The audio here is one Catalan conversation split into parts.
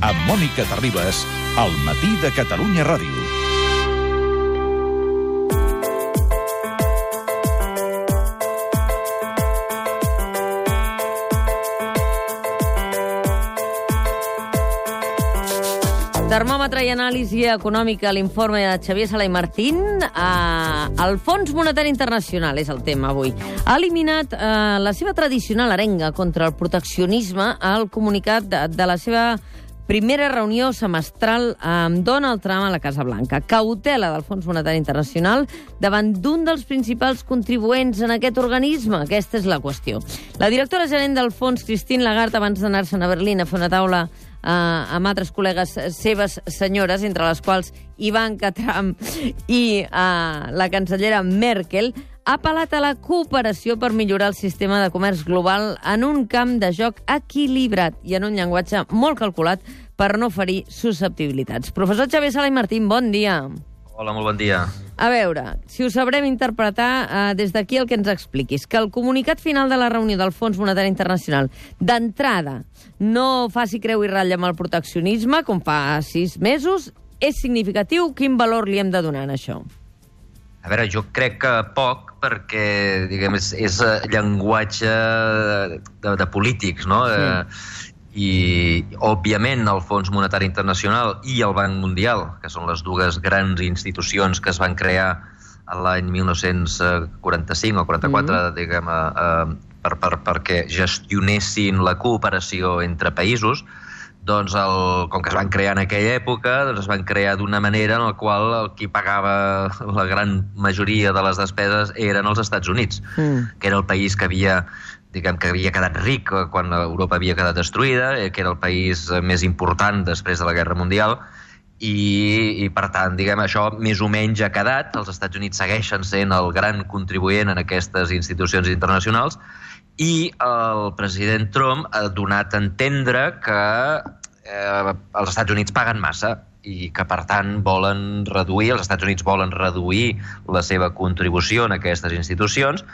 amb Mònica Terribas, al matí de Catalunya Ràdio. Termòmetre i anàlisi econòmica, l'informe de Xavier Sala i Martín. Uh, el Fons Monetari Internacional és el tema avui. Ha eliminat uh, la seva tradicional arenga contra el proteccionisme al comunicat de, de la seva primera reunió semestral amb Donald Trump a la Casa Blanca. Cautela del Fons Monetari Internacional davant d'un dels principals contribuents en aquest organisme. Aquesta és la qüestió. La directora gerent del fons, Christine Lagarde, abans d'anar-se'n a Berlín a fer una taula eh, amb altres col·legues seves senyores, entre les quals Ivanka Trump i eh, la cancellera Merkel, ha apel·lat a la cooperació per millorar el sistema de comerç global en un camp de joc equilibrat i en un llenguatge molt calculat per no ferir susceptibilitats. Professor Xavier Sala i Martín, bon dia. Hola, molt bon dia. A veure, si ho sabrem interpretar eh, des d'aquí el que ens expliquis, que el comunicat final de la reunió del Fons Monetari Internacional d'entrada no faci creu i ratlla amb el proteccionisme, com fa sis mesos, és significatiu? Quin valor li hem de donar a això? A veure, jo crec que poc, perquè, diguem, és, és eh, llenguatge de, de polítics, no? Sí. Eh, i, òbviament, el Fons Monetari Internacional i el Banc Mundial, que són les dues grans institucions que es van crear l'any 1945 o 44, mm. diguem, eh, eh, per, per, perquè gestionessin la cooperació entre països, doncs el, com que es van crear en aquella època, doncs es van crear d'una manera en la qual el qui pagava la gran majoria de les despeses eren els Estats Units, mm. que era el país que havia diguem que havia quedat ric quan Europa havia quedat destruïda, eh, que era el país més important després de la Guerra Mundial, i, i per tant, diguem, això més o menys ha quedat. Els Estats Units segueixen sent el gran contribuent en aquestes institucions internacionals, i el president Trump ha donat a entendre que eh, els Estats Units paguen massa i que, per tant, volen reduir, els Estats Units volen reduir la seva contribució en aquestes institucions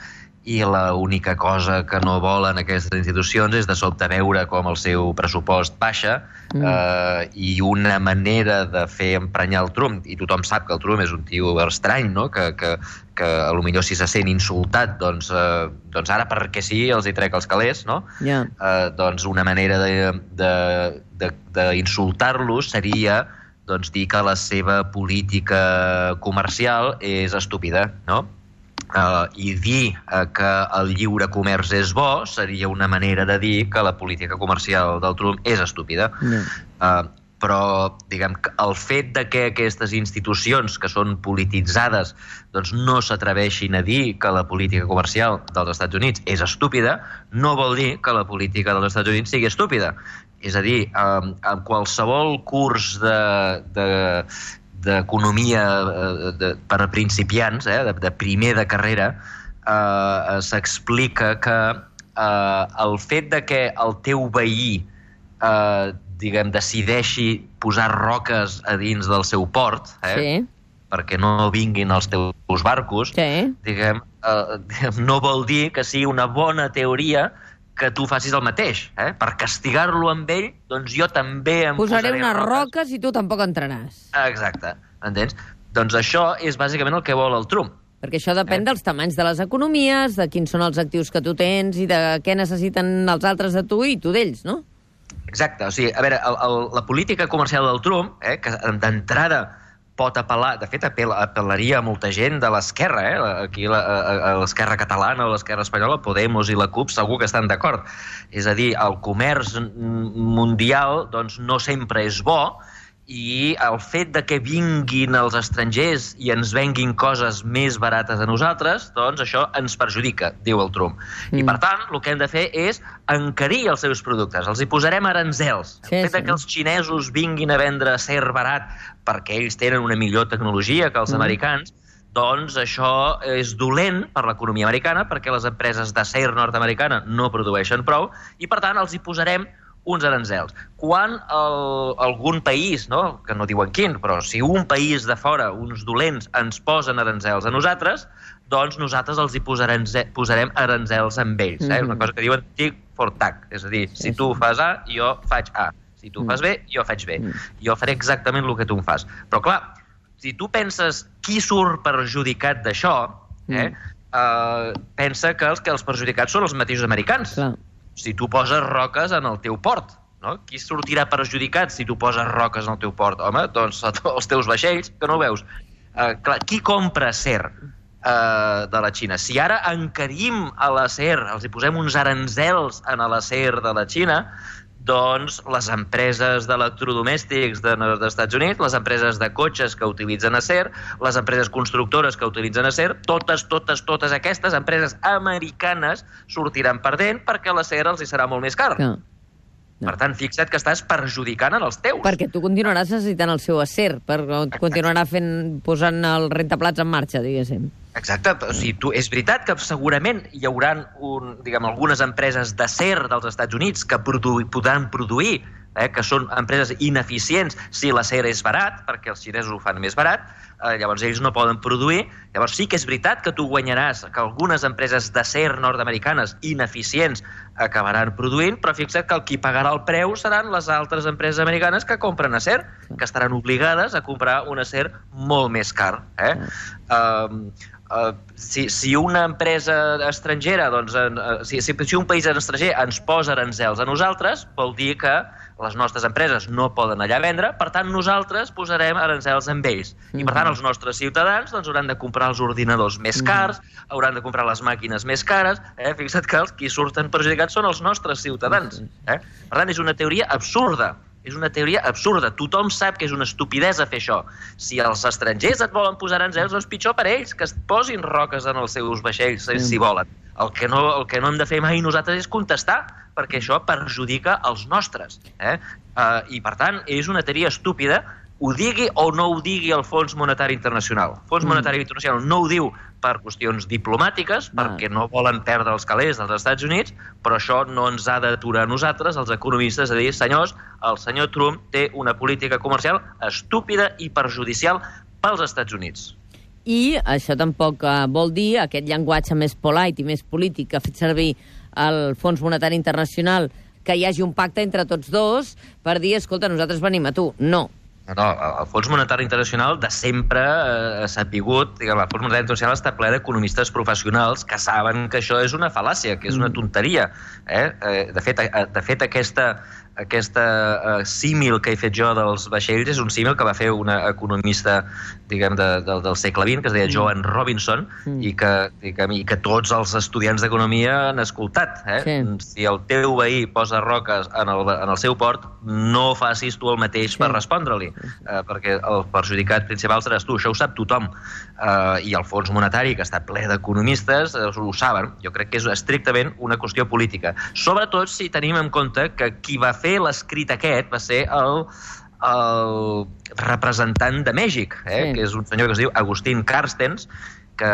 i l'única cosa que no volen aquestes institucions és de sobte veure com el seu pressupost baixa mm. eh, i una manera de fer emprenyar el Trump, i tothom sap que el Trump és un tio estrany, no? que, que, que a lo millor si se sent insultat, doncs, eh, doncs ara perquè sí els hi trec els calés, no? Yeah. Eh, doncs una manera d'insultar-los seria doncs, dir que la seva política comercial és estúpida, no? Uh, i dir uh, que el lliure comerç és bo seria una manera de dir que la política comercial del Trump és estúpida. Mm. Uh, però diguem que el fet de que aquestes institucions que són polititzades doncs no s'atreveixin a dir que la política comercial dels Estats Units és estúpida no vol dir que la política dels Estats Units sigui estúpida. És a dir, en, en qualsevol curs de, de, d'economia eh, de, per a principiants, eh, de, de primer de carrera, eh, s'explica que eh, el fet de que el teu veí eh, diguem, decideixi posar roques a dins del seu port, eh, sí. perquè no vinguin els teus barcos, sí. diguem, eh, no vol dir que sigui una bona teoria que tu facis el mateix. Eh? Per castigar-lo amb ell, doncs jo també em Posaré posaré unes roques. roques i tu tampoc entraràs. Exacte, entens? Doncs això és bàsicament el que vol el Trump. Perquè això depèn eh? dels tamanys de les economies, de quins són els actius que tu tens i de què necessiten els altres de tu i tu d'ells, no? Exacte, o sigui, a veure, el, el, la política comercial del Trump, eh, que d'entrada pot apel·lar, de fet apel·laria a molta gent de l'esquerra, eh? aquí l'esquerra catalana o l'esquerra espanyola, Podemos i la CUP segur que estan d'acord. És a dir, el comerç mundial doncs, no sempre és bo, i el fet de que vinguin els estrangers i ens venguin coses més barates a nosaltres, doncs això ens perjudica, diu el Trump. Mm. I per tant, el que hem de fer és encarir els seus productes, els hi posarem aranzels. Sí, el fet sí. que els xinesos vinguin a vendre ser barat perquè ells tenen una millor tecnologia que els mm. americans, doncs això és dolent per l'economia americana perquè les empreses d'acer nord-americana no produeixen prou i, per tant, els hi posarem uns aranzels. Quan el, algun país, no, que no diuen quin, però si un país de fora, uns dolents, ens posen aranzels a nosaltres, doncs nosaltres els hi posarem, posarem aranzels amb ells. Eh? Mm -hmm. Una cosa que diuen tic for tac, és a dir, sí, si tu fas A, jo faig A. Si tu mm. fas bé, jo faig bé. Mm. Jo faré exactament el que tu em fas. Però, clar, si tu penses qui surt perjudicat d'això, eh, mm. uh, pensa que els que els perjudicats són els mateixos americans. Clar. Si tu poses roques en el teu port, no? Qui sortirà perjudicat si tu poses roques en el teu port? Home, doncs els teus vaixells, que no veus. Uh, clar, qui compra acer uh, de la Xina? Si ara encarim a l'acer, els hi posem uns aranzels en l'acer de la Xina, doncs les empreses d'electrodomèstics de, dels Estats Units, les empreses de cotxes que utilitzen acer, les empreses constructores que utilitzen acer, totes, totes, totes aquestes empreses americanes sortiran perdent perquè l'acer els hi serà molt més car. No. No. Per tant, fixa't que estàs perjudicant en els teus. Perquè tu continuaràs necessitant el seu acer, per continuarà fent, posant el rentaplats en marxa, diguéssim. Exacte, o sigui, tu, és veritat que segurament hi haurà un, diguem, algunes empreses d'acer dels Estats Units que produ podran produir, eh, que són empreses ineficients si l'acer és barat, perquè els xinesos ho fan més barat, eh, llavors ells no poden produir. Llavors sí que és veritat que tu guanyaràs que algunes empreses d'acer nord-americanes ineficients acabaran produint, però fixa't que el qui pagarà el preu seran les altres empreses americanes que compren acer, que estaran obligades a comprar un acer molt més car. Eh? Uh, uh, si, si una empresa estrangera, doncs, uh, si, si, si un país estranger ens posa aranzels a nosaltres, vol dir que les nostres empreses no poden allà vendre, per tant nosaltres posarem aranzels amb ells. I per tant mm-hmm. els nostres ciutadans doncs, hauran de comprar els ordinadors més mm-hmm. cars, hauran de comprar les màquines més cares, eh? fixa't que els qui surten perjudicats són els nostres ciutadans. Eh? Per tant, és una teoria absurda. És una teoria absurda. Tothom sap que és una estupidesa fer això. Si els estrangers et volen posar aranzels, doncs pitjor per ells, que es posin roques en els seus vaixells, mm. si volen. El que, no, el que no hem de fer mai nosaltres és contestar, perquè això perjudica els nostres. Eh? Uh, I, per tant, és una teoria estúpida ho digui o no ho digui el Fons Monetari Internacional. El Fons mm. Monetari Internacional no ho diu per qüestions diplomàtiques, ah. perquè no volen perdre els calés dels Estats Units, però això no ens ha d'aturar a nosaltres, els economistes, a dir, senyors, el senyor Trump té una política comercial estúpida i perjudicial pels Estats Units. I això tampoc eh, vol dir aquest llenguatge més polite i més polític que ha fet servir el Fons Monetari Internacional que hi hagi un pacte entre tots dos per dir, escolta, nosaltres venim a tu. No, no, el Fons Monetari Internacional de sempre eh, s'ha pigut, diguem, el Fons Monetari Internacional està ple d'economistes professionals que saben que això és una fal·làcia, que és una mm. tonteria. Eh? eh de, fet, eh, de fet, aquesta, aquesta uh, símil que he fet jo dels vaixells és un símil que va fer una economista diguem, de, de, del segle XX, que es deia mm. Joan Robinson, mm. i, que, diguem, i que tots els estudiants d'economia han escoltat. Eh? Sí. Si el teu veí posa roques en el, en el seu port, no facis tu el mateix sí. per respondre-li, eh, perquè el perjudicat principal seràs tu, això ho sap tothom. Eh, I el Fons Monetari, que està ple d'economistes, eh, ho saben. Jo crec que és estrictament una qüestió política. Sobretot si tenim en compte que qui va fer fer l'escrit aquest va ser el, el representant de Mèxic, eh? sí. que és un senyor que es diu Agustín Carstens, que,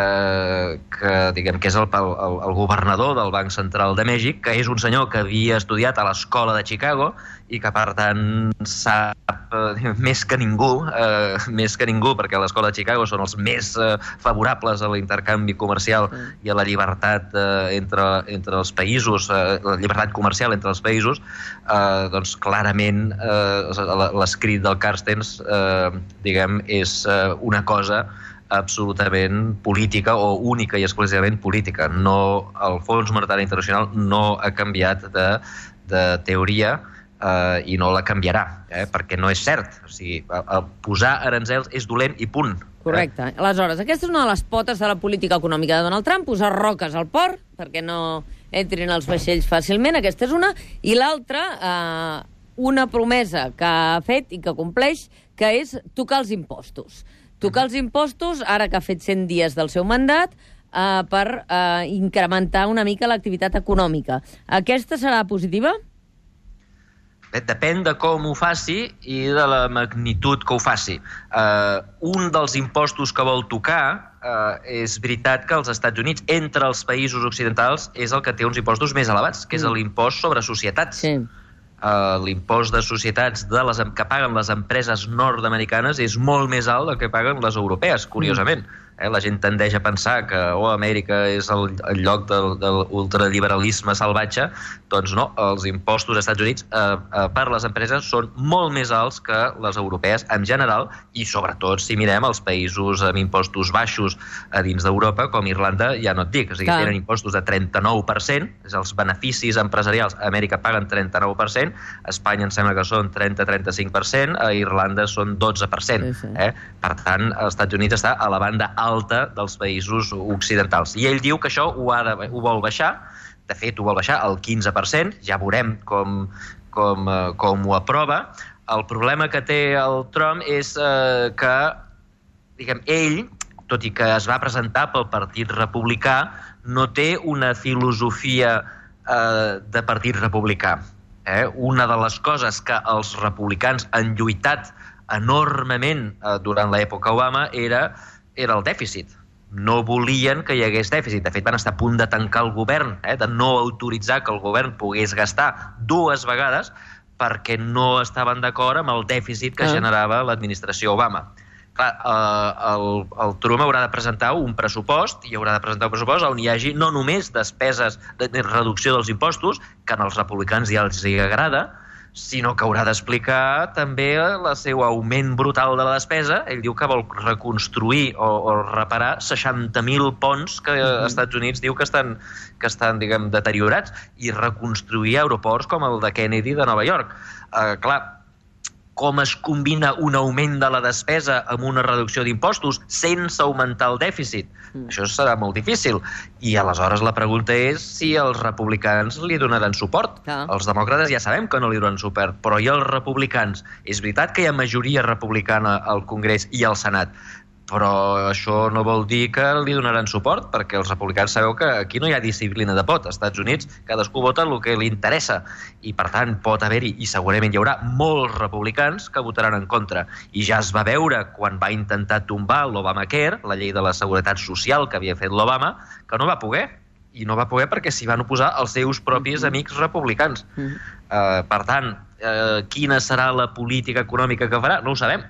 que, diguem, que és el, el, el governador del Banc Central de Mèxic, que és un senyor que havia estudiat a l'escola de Chicago i que, per tant, sap eh, més que ningú, eh, més que ningú, perquè l'escola de Chicago són els més eh, favorables a l'intercanvi comercial mm. i a la llibertat eh, entre, entre els països, eh, la llibertat comercial entre els països, eh, doncs clarament eh, l'escrit del Carstens, eh, diguem, és eh, una cosa absolutament política o única i exclusivament política. No, el Fons Monetari Internacional no ha canviat de, de teoria eh, i no la canviarà, eh, perquè no és cert. O sigui, a, a posar aranzels és dolent i punt. Correcte. Eh? Aleshores, aquesta és una de les potes de la política econòmica de Donald Trump, posar roques al port perquè no entrin els vaixells fàcilment, aquesta és una, i l'altra, eh, una promesa que ha fet i que compleix, que és tocar els impostos tocar els impostos, ara que ha fet 100 dies del seu mandat, eh, per eh, incrementar una mica l'activitat econòmica. Aquesta serà positiva? Bé, depèn de com ho faci i de la magnitud que ho faci. Uh, un dels impostos que vol tocar uh, és veritat que als Estats Units, entre els països occidentals, és el que té uns impostos més elevats, que és mm. l'impost sobre societats. Sí eh, l'impost de societats de les, que paguen les empreses nord-americanes és molt més alt del que paguen les europees, curiosament. Mm. Eh? La gent tendeix a pensar que oh, Amèrica és el, el lloc del, de l'ultraliberalisme salvatge, doncs no, els impostos als Estats Units eh, eh, per les empreses són molt més alts que les europees en general i sobretot si mirem els països amb impostos baixos a dins d'Europa, com Irlanda, ja no et dic, o sigui, Clar. tenen impostos de 39%, és els beneficis empresarials a Amèrica paguen 39%, a Espanya em sembla que són 30-35%, a Irlanda són 12%. Sí, sí. Eh? Per tant, els Estats Units està a la banda alta dels països occidentals. I ell diu que això ho, ha de, ho vol baixar, de fet, ho vol baixar al 15%, ja veurem com, com, eh, com ho aprova. El problema que té el Trump és eh, que, diguem, ell, tot i que es va presentar pel Partit Republicà, no té una filosofia eh, de Partit Republicà. Eh? Una de les coses que els republicans han lluitat enormement eh, durant l'època Obama era, era el dèficit no volien que hi hagués dèficit. De fet, van estar a punt de tancar el govern, eh, de no autoritzar que el govern pogués gastar dues vegades perquè no estaven d'acord amb el dèficit que Ah. generava l'administració Obama. Clar, eh, el, el Trump haurà de presentar un pressupost i haurà de presentar un pressupost on hi hagi no només despeses de, de reducció dels impostos, que als republicans ja els hi agrada, sinó que haurà d'explicar també el seu augment brutal de la despesa. Ell diu que vol reconstruir o, o reparar 60.000 ponts que als Estats Units diu que estan, que estan diguem, deteriorats i reconstruir aeroports com el de Kennedy de Nova York. Uh, clar, com es combina un augment de la despesa amb una reducció d'impostos sense augmentar el dèficit? Mm. Això serà molt difícil. I aleshores la pregunta és si els republicans li donaran suport. Clar. Els demòcrates ja sabem que no li donaran suport, però i els republicans? És veritat que hi ha majoria republicana al Congrés i al Senat, però això no vol dir que li donaran suport, perquè els republicans sabeu que aquí no hi ha disciplina de pot. Als Estats Units cadascú vota el que li interessa i, per tant, pot haver-hi, i segurament hi haurà molts republicans que votaran en contra. I ja es va veure quan va intentar tombar l'Obamacare, la llei de la seguretat social que havia fet l'Obama, que no va poder. I no va poder perquè s'hi van oposar els seus propis amics republicans. Mhm. Uh, per tant, uh, quina serà la política econòmica que farà? No ho sabem.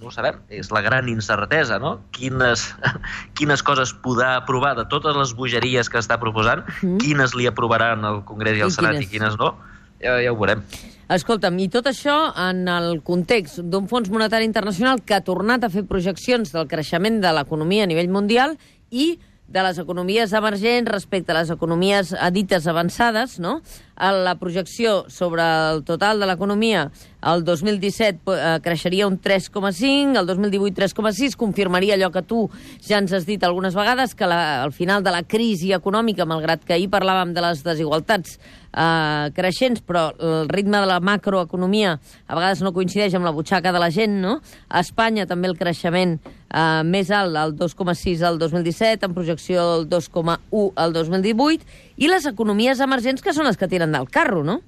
No ho sabem. És la gran incertesa, no? Quines, quines coses podrà aprovar de totes les bogeries que està proposant, Mhm. quines li aprovaran al Congrés i al Senat quines? i quines no, ja, ja ho veurem. Escolta'm, i tot això en el context d'un Fons Monetari Internacional que ha tornat a fer projeccions del creixement de l'economia a nivell mundial i de les economies emergents respecte a les economies eh, dites avançades, no? A La projecció sobre el total de l'economia el 2017 eh, creixeria un 3,5, el 2018 3,6, confirmaria allò que tu ja ens has dit algunes vegades, que la, al final de la crisi econòmica, malgrat que ahir parlàvem de les desigualtats eh, creixents, però el ritme de la macroeconomia a vegades no coincideix amb la butxaca de la gent, no? A Espanya també el creixement eh, més alt, el 2,6 al 2017, en projecció el 2,1 al 2018, i les economies emergents que són les que tiren del carro, no?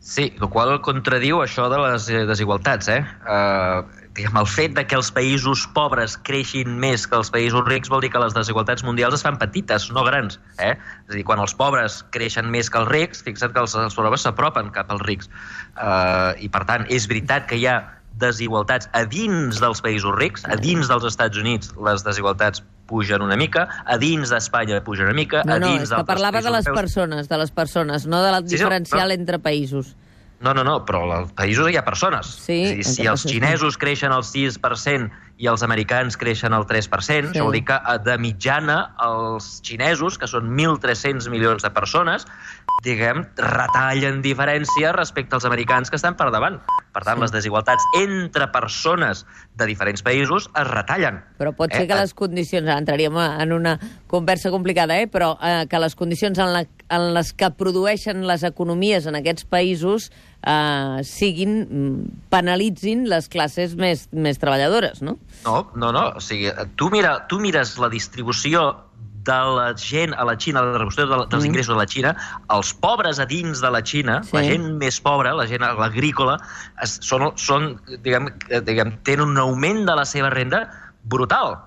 Sí, el qual contradiu això de les eh, desigualtats, eh? Uh, diguem, el fet de que els països pobres creixin més que els països rics vol dir que les desigualtats mundials es fan petites, no grans. Eh? És a dir, quan els pobres creixen més que els rics, fixa't que els, els pobres s'apropen cap als rics. Uh, I, per tant, és veritat que hi ha desigualtats a dins dels països rics, a dins dels Estats Units les desigualtats pugen una mica, a dins d'Espanya pugen una mica, No, a no, dins és que d'altres parlava de les europeus- persones, de les persones, no de la Sí, sí, diferencial no. entre països. No, no, no, però als països hi ha persones. Sí, a dir, si els xinesos creixen el 6% i els americans creixen el 3%, Sí. això vol dir que eh, de mitjana els xinesos, que són 1.300 milions de persones, diguem, retallen diferència respecte als americans que estan per davant. Per tant, Sí. les desigualtats entre persones de diferents països es retallen. Però pot ser Eh, que les condicions, entraríem en una conversa complicada, eh? però eh, que les condicions en, la, en les que produeixen les economies en aquests països eh, siguin, mm, penalitzin les classes més, més treballadores, no? No, no, no. O sigui, tu, mira, tu mires la distribució de la gent a la Xina, la distribució de, dels Mm. ingressos a la Xina, els pobres a dins de la Xina, Sí. la gent més pobra, la gent agrícola, es, són, són diguem, eh, diguem, tenen un augment de la seva renda brutal.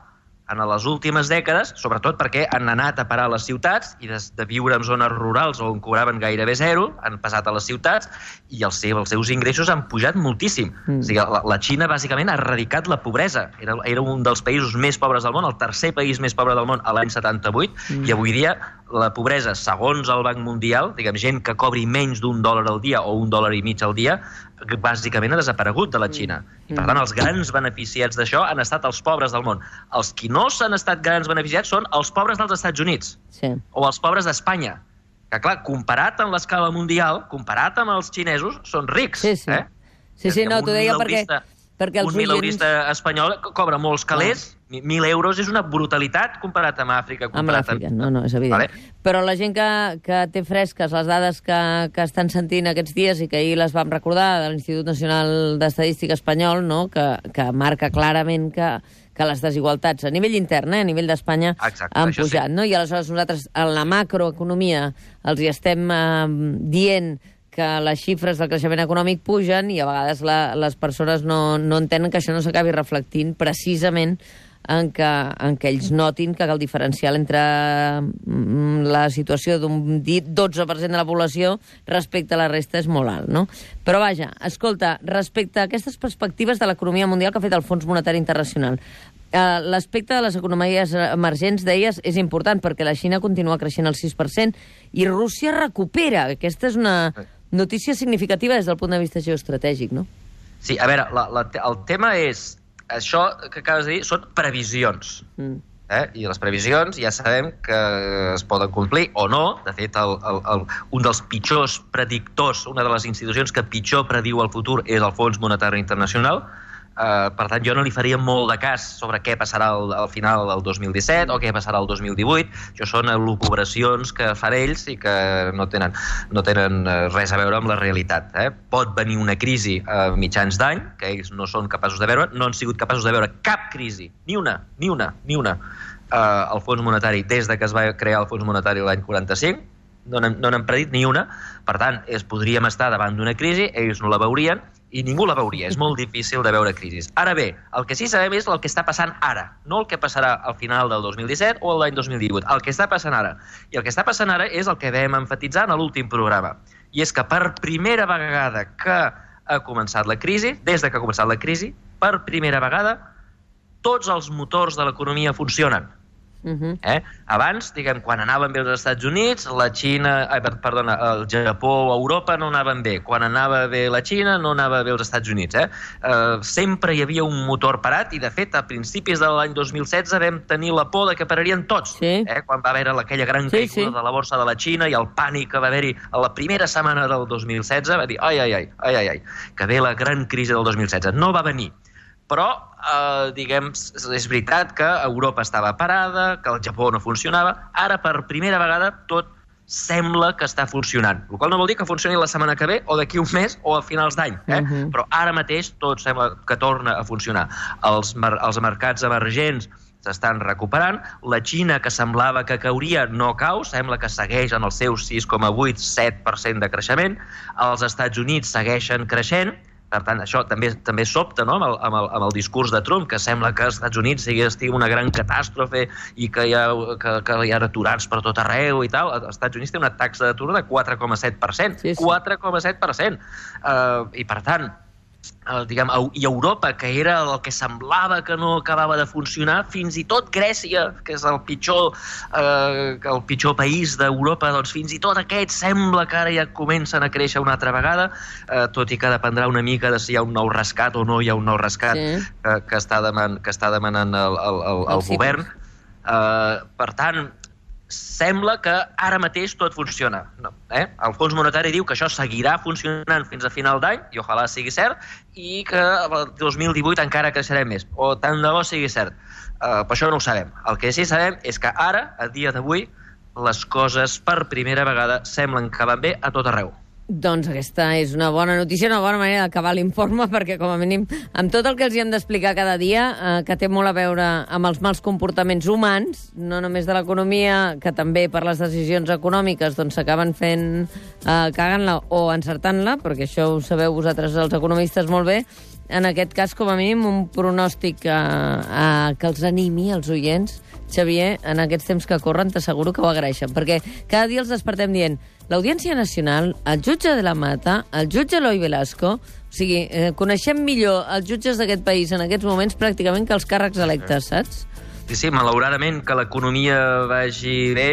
En les últimes dècades, sobretot perquè han anat a parar a les ciutats i des de viure en zones rurals on cobraven gairebé zero, han passat a les ciutats i els seus, els seus ingressos han pujat moltíssim. Mm. O sigui, la, la Xina bàsicament ha erradicat la pobresa. Era, era un dels països més pobres del món, el tercer país més pobre del món a l'any 78, mm. i avui dia la pobresa, segons el Banc Mundial, diguem, gent que cobri menys d'un dòlar al dia o un dòlar i mig al dia, bàsicament ha desaparegut de la Xina. I, per tant, els grans beneficiats d'això han estat els pobres del món. Els qui no s'han estat grans beneficiats són els pobres dels Estats Units Sí. o els pobres d'Espanya. Que, clar, comparat amb l'escala mundial, comparat amb els xinesos, són rics. Sí, sí. Eh? Sí, sí, no, t'ho deia perquè, mileurista- perquè els un mileurista espanyol co- cobra molts calés, mi- mil euros és una brutalitat comparat amb Àfrica. Amb Comparat l'Àfrica, no, no, és evident. Vale? Però la gent que, que té fresques les dades que, que estan sentint aquests dies i que ahir les vam recordar de l'Institut Nacional d'Estadística Espanyol, no? que, que marca clarament que, que les desigualtats a nivell intern, eh, a nivell d'Espanya, han això sí. pujat. No? I aleshores nosaltres, en la macroeconomia, els hi estem eh, dient que les xifres del creixement econòmic pugen i a vegades la, les persones no, no entenen que això no s'acabi reflectint precisament en què, en què ells notin que el diferencial entre mm, la situació d'un dit 12% de la població respecte a la resta és molt alt, no? Però vaja, escolta, respecte a aquestes perspectives de l'economia mundial que ha fet el Fons Monetari Internacional, eh, l'aspecte de les economies emergents, deies, és important perquè la Xina continua creixent al 6% i Rússia recupera. Aquesta és una notícia significativa des del punt de vista geoestratègic, no? Sí, a veure, la, la, el tema és... Això que acabes de dir són previsions. Mm. Eh? I les previsions ja sabem que es poden complir o no. De fet, el, el, el, un dels pitjors predictors, una de les institucions que pitjor prediu el futur és el Fons Monetari Internacional. Uh, per tant, jo no li faria molt de cas sobre què passarà al, al final del 2017 o què passarà al 2018. Això són elucubracions que fan ells i que no tenen, no tenen eh, res a veure amb la realitat. Eh? Pot venir una crisi a mitjans d'any, que ells no són capaços de veure, no han sigut capaços de veure cap crisi, ni una, ni una, ni una, eh, al Fons Monetari des de que es va crear el Fons Monetari l'any 45, no n'han no predit ni una. Per tant, es podríem estar davant d'una crisi, ells no la veurien, i ningú la veuria. És molt difícil de veure crisis. Ara bé, el que sí sabem és el que està passant ara, no el que passarà al final del 2017 o l'any 2018. El que està passant ara. I el que està passant ara és el que vam enfatitzar en l'últim programa. I és que per primera vegada que ha començat la crisi, des de que ha començat la crisi, per primera vegada, tots els motors de l'economia funcionen. Uh -huh. Eh? Abans, diguem, quan anaven bé els Estats Units, la Xina, eh, per- perdona, el Japó o Europa no anaven bé. Quan anava bé la Xina, no anava bé els Estats Units. Eh? Eh, sempre hi havia un motor parat i, de fet, a principis de l'any 2016 vam tenir la por de que pararien tots. Sí. Eh? Quan va haver aquella gran Sí, caiguda sí. de la borsa de la Xina i el pànic que va haver-hi a la primera setmana del 2016, va dir, ai, ai, ai, ai, ai, ai, que ve la gran crisi del 2016. No va venir però, eh, diguem, és veritat que Europa estava parada, que el Japó no funcionava. Ara, per primera vegada, tot sembla que està funcionant. El qual no vol dir que funcioni la setmana que ve, o d'aquí un mes, o a finals d'any. Eh? Mhm. Però ara mateix tot sembla que torna a funcionar. Els, mer els mercats emergents s'estan recuperant. La Xina, que semblava que cauria, no cau, sembla que segueix en el seu 6,8-7% de creixement. Els Estats Units segueixen creixent, per tant, això també també sobta no? amb, el, amb, el, amb el discurs de Trump, que sembla que als Estats Units sigui, estigui una gran catàstrofe i que hi, ha, que, que hi ha aturats per tot arreu i tal. Els Estats Units té una taxa d'atur de 4,7%. Sí, sí. 4,7%. Uh, I, per tant, el, diguem, i Europa, que era el que semblava que no acabava de funcionar, fins i tot Grècia, que és el pitjor, eh, el pitjor país d'Europa, doncs fins i tot aquests sembla que ara ja comencen a créixer una altra vegada, eh, tot i que dependrà una mica de si hi ha un nou rescat o no hi ha un nou rescat Sí. que, que, està, deman, que està demanant el, el, el, El el govern. Eh, per tant, sembla que ara mateix tot funciona. No, eh? El Fons Monetari diu que això seguirà funcionant fins a final d'any, i ojalà sigui cert, i que el 2018 encara creixerem més. O tant de bo sigui cert. Uh, per això no ho sabem. El que sí sabem és que ara, a dia d'avui, les coses per primera vegada semblen que van bé a tot arreu. Doncs aquesta és una bona notícia, una bona manera d'acabar l'informe, perquè com a mínim, amb tot el que els hi hem d'explicar cada dia, eh, que té molt a veure amb els mals comportaments humans, no només de l'economia, que també per les decisions econòmiques doncs s'acaben fent, eh, cagant-la o encertant-la, perquè això ho sabeu vosaltres els economistes molt bé, en aquest cas, com a mínim, un pronòstic a, a, que els animi, els oients, Xavier, en aquests temps que corren, t'asseguro que ho agraeixen, perquè cada dia els despertem dient l'Audiència Nacional, el jutge de la Mata, el jutge Eloi Velasco... O sigui, eh, coneixem millor els jutges d'aquest país en aquests moments pràcticament que els càrrecs electes, saps? Sí, sí, malauradament que l'economia vagi bé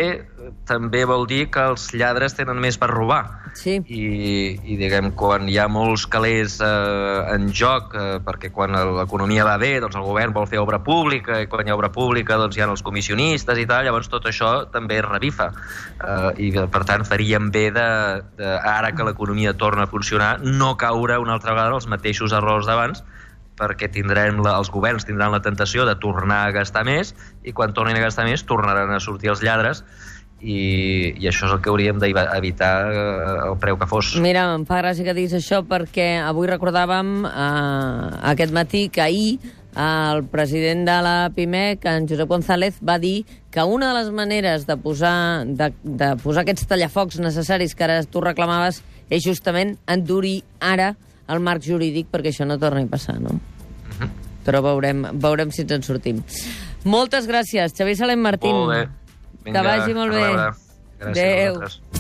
també vol dir que els lladres tenen més per robar. Sí. I, i diguem, quan hi ha molts calés eh, en joc, eh, perquè quan l'economia va bé, doncs el govern vol fer obra pública, i quan hi ha obra pública doncs hi ha els comissionistes i tal, llavors tot això també revifa. Eh, I, per tant, faríem bé de, de ara que l'economia torna a funcionar, no caure una altra vegada els mateixos errors d'abans, perquè tindrem la, els governs tindran la tentació de tornar a gastar més i quan tornin a gastar més tornaran a sortir els lladres i, i això és el que hauríem d'evitar eh, el preu que fos. Mira, em fa gràcia que diguis això perquè avui recordàvem eh, aquest matí que ahir el president de la PIMEC, en Josep González, va dir que una de les maneres de posar, de, de posar aquests tallafocs necessaris que ara tu reclamaves és justament endurir ara el marc jurídic perquè això no torni a passar, no? Uh -huh. Però veurem, veurem si ens en sortim. Moltes gràcies, Xavier Salem Martín. Molt bé. Vinga, que vagi molt bé. Gràcies Adéu. a vosaltres.